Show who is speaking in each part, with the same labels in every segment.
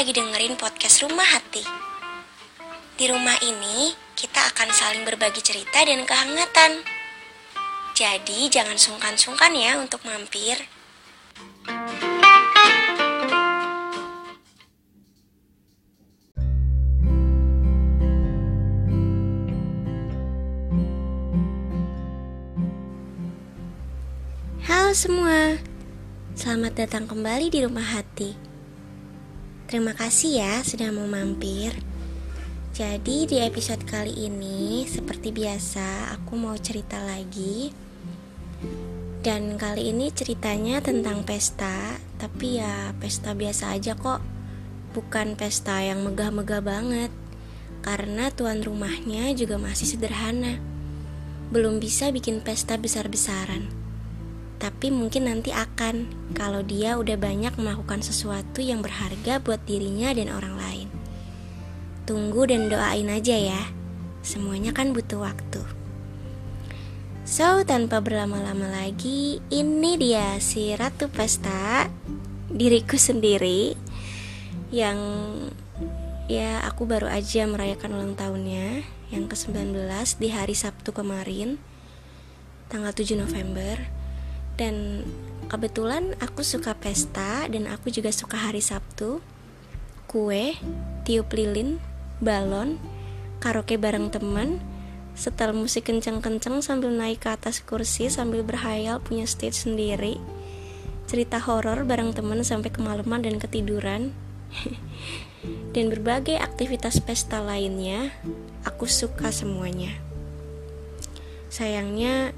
Speaker 1: lagi dengerin podcast Rumah Hati. Di rumah ini, kita akan saling berbagi cerita dan kehangatan. Jadi, jangan sungkan-sungkan ya untuk mampir. Halo semua, selamat datang kembali di Rumah Hati. Terima kasih ya sudah mau mampir. Jadi di episode kali ini seperti biasa aku mau cerita lagi. Dan kali ini ceritanya tentang pesta, tapi ya pesta biasa aja kok. Bukan pesta yang megah-megah banget. Karena tuan rumahnya juga masih sederhana. Belum bisa bikin pesta besar-besaran tapi mungkin nanti akan kalau dia udah banyak melakukan sesuatu yang berharga buat dirinya dan orang lain. Tunggu dan doain aja ya. Semuanya kan butuh waktu. So, tanpa berlama-lama lagi, ini dia si Ratu Pesta, diriku sendiri yang ya aku baru aja merayakan ulang tahunnya yang ke-19 di hari Sabtu kemarin, tanggal 7 November dan kebetulan aku suka pesta dan aku juga suka hari Sabtu. Kue tiup lilin balon karaoke bareng teman. Setel musik kenceng-kenceng sambil naik ke atas kursi sambil berhayal punya stage sendiri. Cerita horor bareng teman sampai kemalaman dan ketiduran. Dan berbagai aktivitas pesta lainnya aku suka semuanya. Sayangnya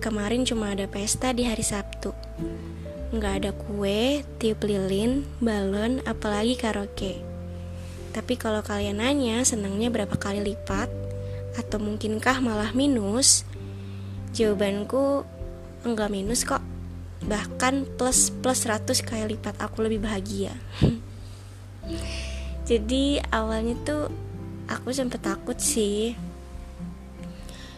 Speaker 1: Kemarin cuma ada pesta di hari Sabtu. Nggak ada kue, tiup lilin, balon, apalagi karaoke. Tapi kalau kalian nanya senangnya berapa kali lipat, atau mungkinkah malah minus, jawabanku enggak minus kok. Bahkan plus plus 100 kali lipat aku lebih bahagia. Jadi awalnya tuh aku sempet takut sih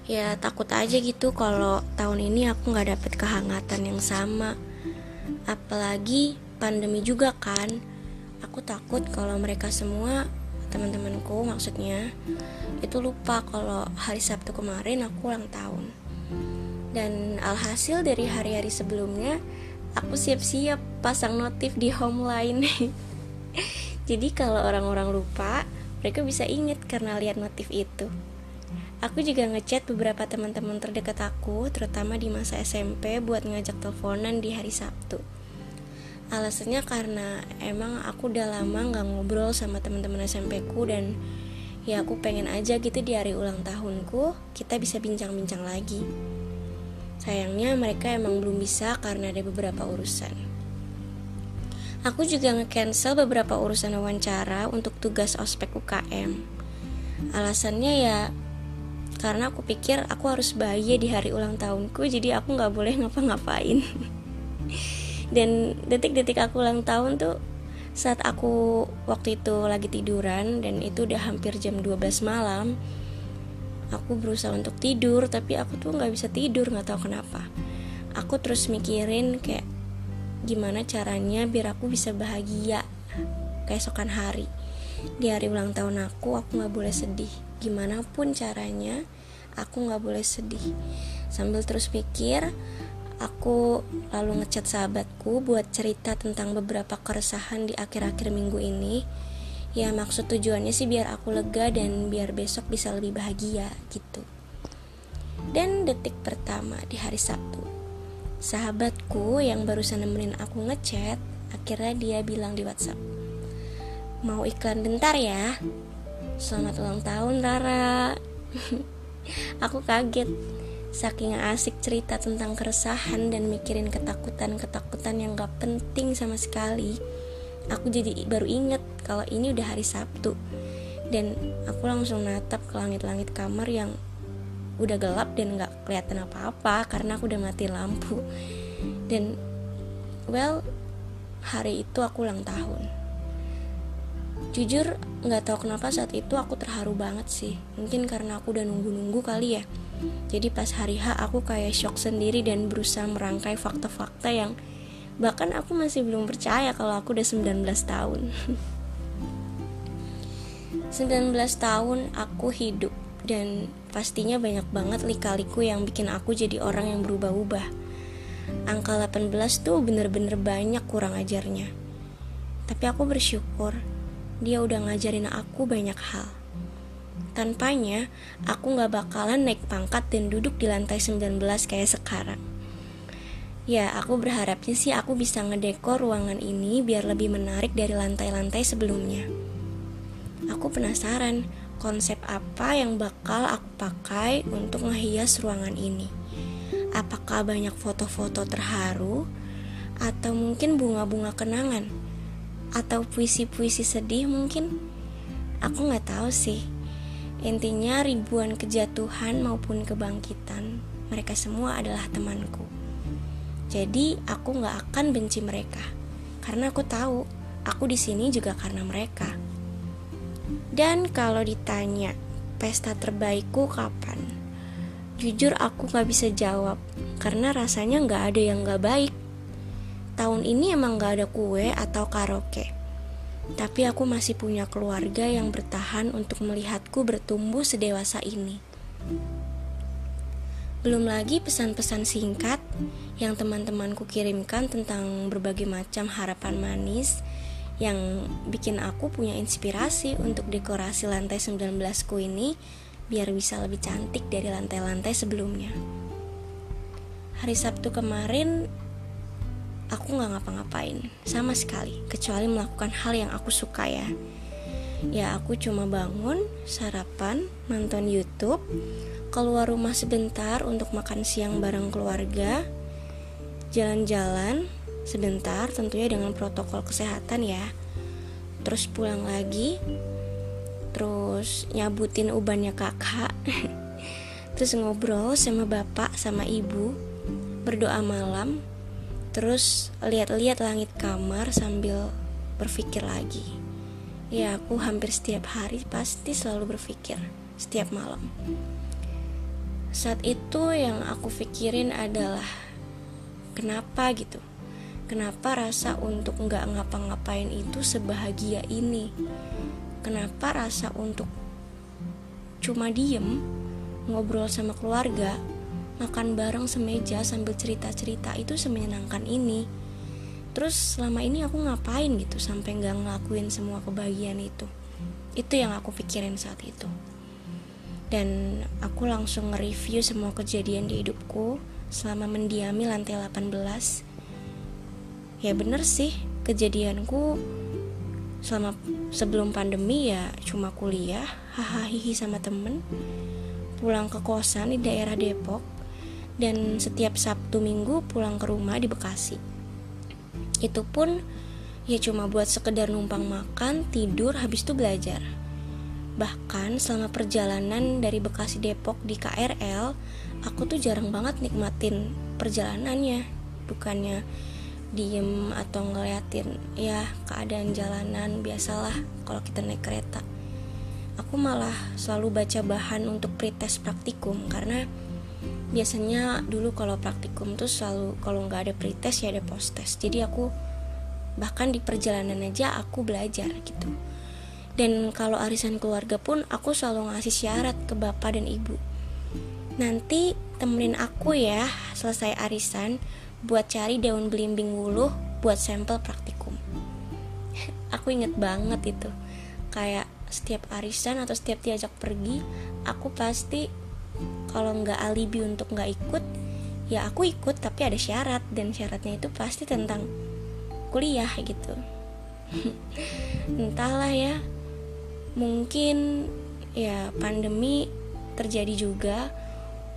Speaker 1: ya takut aja gitu kalau tahun ini aku nggak dapet kehangatan yang sama. Apalagi pandemi juga kan. Aku takut kalau mereka semua teman-temanku maksudnya itu lupa kalau hari Sabtu kemarin aku ulang tahun. Dan alhasil dari hari-hari sebelumnya aku siap-siap pasang notif di home line. Jadi kalau orang-orang lupa mereka bisa inget karena lihat notif itu Aku juga ngechat beberapa teman-teman terdekat aku, terutama di masa SMP buat ngajak teleponan di hari Sabtu. Alasannya karena emang aku udah lama nggak ngobrol sama teman-teman SMP ku dan ya aku pengen aja gitu di hari ulang tahunku kita bisa bincang-bincang lagi. Sayangnya mereka emang belum bisa karena ada beberapa urusan. Aku juga nge-cancel beberapa urusan wawancara untuk tugas ospek UKM. Alasannya ya karena aku pikir aku harus bahagia di hari ulang tahunku jadi aku nggak boleh ngapa-ngapain. Dan detik-detik aku ulang tahun tuh saat aku waktu itu lagi tiduran dan itu udah hampir jam 12 malam aku berusaha untuk tidur tapi aku tuh nggak bisa tidur nggak tahu kenapa. Aku terus mikirin kayak gimana caranya biar aku bisa bahagia keesokan hari. Di hari ulang tahun aku aku nggak boleh sedih gimana pun caranya aku nggak boleh sedih. Sambil terus pikir aku lalu ngechat sahabatku buat cerita tentang beberapa keresahan di akhir-akhir minggu ini. Ya maksud tujuannya sih biar aku lega dan biar besok bisa lebih bahagia gitu. Dan detik pertama di hari Sabtu sahabatku yang barusan nemenin aku ngechat akhirnya dia bilang di WhatsApp mau iklan bentar ya Selamat ulang tahun Rara. Aku kaget. Saking asik cerita tentang keresahan dan mikirin ketakutan-ketakutan yang gak penting sama sekali Aku jadi baru inget kalau ini udah hari Sabtu. Dan aku langsung natap ke langit-langit kamar yang udah gelap dan gak kelihatan apa-apa Karena aku udah mati lampu. Dan well hari itu aku ulang tahun Jujur nggak tahu kenapa saat itu aku terharu banget sih. Mungkin karena aku udah nunggu-nunggu kali ya. Jadi pas hari H aku kayak shock sendiri dan berusaha merangkai fakta-fakta yang bahkan aku masih belum percaya kalau aku udah 19 tahun. 19 tahun aku hidup dan pastinya banyak banget lika-liku yang bikin aku jadi orang yang berubah-ubah. Angka 18 tuh bener-bener banyak kurang ajarnya. Tapi aku bersyukur dia udah ngajarin aku banyak hal. Tanpanya, aku gak bakalan naik pangkat dan duduk di lantai 19 kayak sekarang. Ya, aku berharapnya sih aku bisa ngedekor ruangan ini biar lebih menarik dari lantai-lantai sebelumnya. Aku penasaran konsep apa yang bakal aku pakai untuk ngehias ruangan ini. Apakah banyak foto-foto terharu atau mungkin bunga-bunga kenangan atau puisi-puisi sedih mungkin? Aku nggak tahu sih. Intinya ribuan kejatuhan maupun kebangkitan, mereka semua adalah temanku. Jadi aku nggak akan benci mereka, karena aku tahu aku di sini juga karena mereka. Dan kalau ditanya pesta terbaikku kapan, jujur aku nggak bisa jawab karena rasanya nggak ada yang nggak baik. Tahun ini emang nggak ada kue atau karaoke, tapi aku masih punya keluarga yang bertahan untuk melihatku bertumbuh sedewasa ini. Belum lagi pesan-pesan singkat yang teman-temanku kirimkan tentang berbagai macam harapan manis yang bikin aku punya inspirasi untuk dekorasi lantai 19 ku ini biar bisa lebih cantik dari lantai-lantai sebelumnya. Hari Sabtu kemarin aku nggak ngapa-ngapain sama sekali kecuali melakukan hal yang aku suka ya. Ya aku cuma bangun, sarapan, nonton YouTube, keluar rumah sebentar untuk makan siang bareng keluarga, jalan-jalan sebentar tentunya dengan protokol kesehatan ya. Terus pulang lagi, terus nyabutin ubannya kakak, terus ngobrol sama bapak sama ibu, berdoa malam, terus lihat-lihat langit kamar sambil berpikir lagi. Ya aku hampir setiap hari pasti selalu berpikir setiap malam. Saat itu yang aku pikirin adalah kenapa gitu Kenapa rasa untuk nggak ngapa-ngapain itu sebahagia ini Kenapa rasa untuk cuma diem Ngobrol sama keluarga Makan bareng semeja sambil cerita-cerita. Itu semenyenangkan ini. Terus selama ini aku ngapain gitu sampai nggak ngelakuin semua kebahagiaan itu? Itu yang aku pikirin saat itu. Dan aku langsung nge-review semua kejadian di hidupku selama mendiami lantai 18 ya bener sih kejadianku selama sebelum pandemi ya cuma kuliah hahaha sama temen. Pulang ke kosan di daerah Depok dan setiap Sabtu Minggu pulang ke rumah di Bekasi itu pun ya cuma buat sekedar numpang makan tidur habis itu belajar Bahkan selama perjalanan dari Bekasi Depok di KRL, aku tuh jarang banget nikmatin perjalanannya. Bukannya diem atau ngeliatin ya keadaan jalanan biasalah kalau kita naik kereta. Aku malah selalu baca bahan untuk pretest praktikum karena biasanya dulu kalau praktikum tuh selalu kalau nggak ada pretest ya ada post test. Jadi aku bahkan di perjalanan aja aku belajar gitu dan kalau arisan keluarga pun aku selalu ngasih syarat ke bapak dan ibu. Nanti temenin aku ya selesai arisan buat cari daun belimbing wuluh buat sampel praktikum. aku inget banget itu. Kayak setiap arisan atau setiap diajak pergi, aku pasti kalau nggak alibi untuk nggak ikut, ya aku ikut tapi ada syarat dan syaratnya itu pasti tentang kuliah gitu. Entahlah ya, mungkin ya pandemi terjadi juga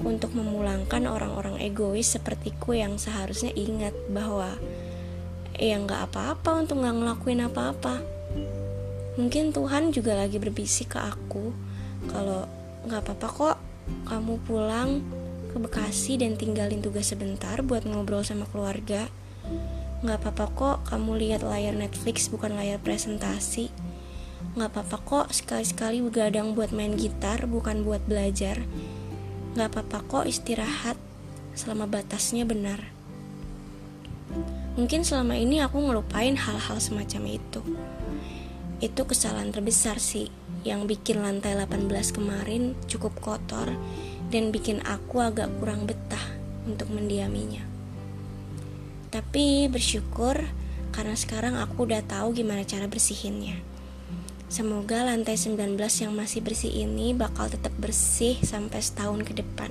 Speaker 1: untuk memulangkan orang-orang egois sepertiku yang seharusnya ingat bahwa ya nggak apa-apa untuk nggak ngelakuin apa-apa mungkin Tuhan juga lagi berbisik ke aku kalau nggak apa-apa kok kamu pulang ke Bekasi dan tinggalin tugas sebentar buat ngobrol sama keluarga. Nggak apa-apa kok kamu lihat layar Netflix bukan layar presentasi. Gak apa-apa kok sekali-sekali begadang buat main gitar bukan buat belajar. Gak apa-apa kok istirahat selama batasnya benar. Mungkin selama ini aku ngelupain hal-hal semacam itu. Itu kesalahan terbesar sih yang bikin lantai 18 kemarin cukup kotor dan bikin aku agak kurang betah untuk mendiaminya. Tapi bersyukur karena sekarang aku udah tahu gimana cara bersihinnya. Semoga lantai 19 yang masih bersih ini bakal tetap bersih sampai setahun ke depan.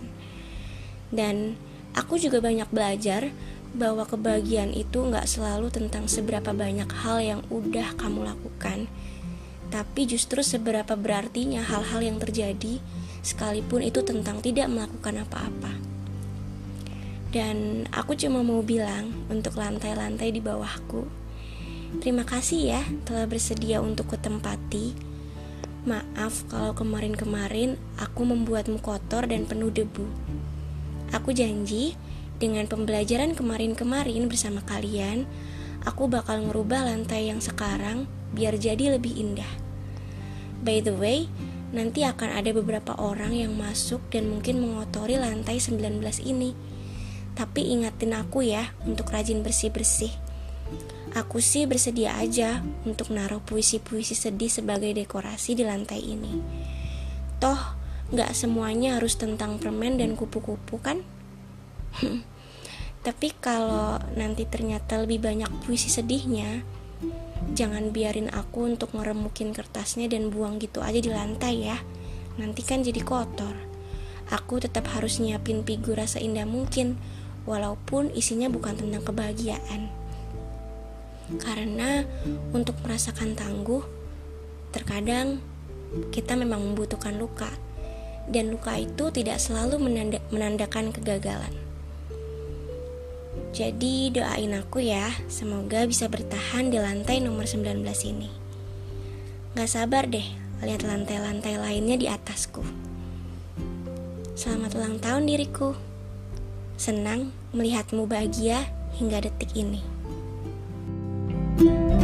Speaker 1: Dan aku juga banyak belajar bahwa kebahagiaan itu nggak selalu tentang seberapa banyak hal yang udah kamu lakukan, tapi justru seberapa berartinya hal-hal yang terjadi, sekalipun itu tentang tidak melakukan apa-apa. Dan aku cuma mau bilang untuk lantai-lantai di bawahku, terima kasih ya telah bersedia untuk kutempati. Maaf kalau kemarin-kemarin aku membuatmu kotor dan penuh debu. Aku janji dengan pembelajaran kemarin-kemarin bersama kalian, aku bakal ngerubah lantai yang sekarang biar jadi lebih indah. By the way, nanti akan ada beberapa orang yang masuk dan mungkin mengotori lantai 19 ini. Tapi ingatin aku ya untuk rajin bersih-bersih. Aku sih bersedia aja untuk naruh puisi-puisi sedih sebagai dekorasi di lantai ini. Toh, gak semuanya harus tentang permen dan kupu-kupu kan? Tapi kalau nanti ternyata lebih banyak puisi sedihnya, Jangan biarin aku untuk ngeremukin kertasnya dan buang gitu aja di lantai ya. Nanti kan jadi kotor. Aku tetap harus nyiapin figura seindah mungkin, walaupun isinya bukan tentang kebahagiaan. Karena untuk merasakan tangguh, terkadang kita memang membutuhkan luka, dan luka itu tidak selalu menanda menandakan kegagalan. Jadi doain aku ya, semoga bisa bertahan di lantai nomor 19 ini. Gak sabar deh lihat lantai-lantai lainnya di atasku. Selamat ulang tahun diriku. Senang melihatmu bahagia hingga detik ini. thank you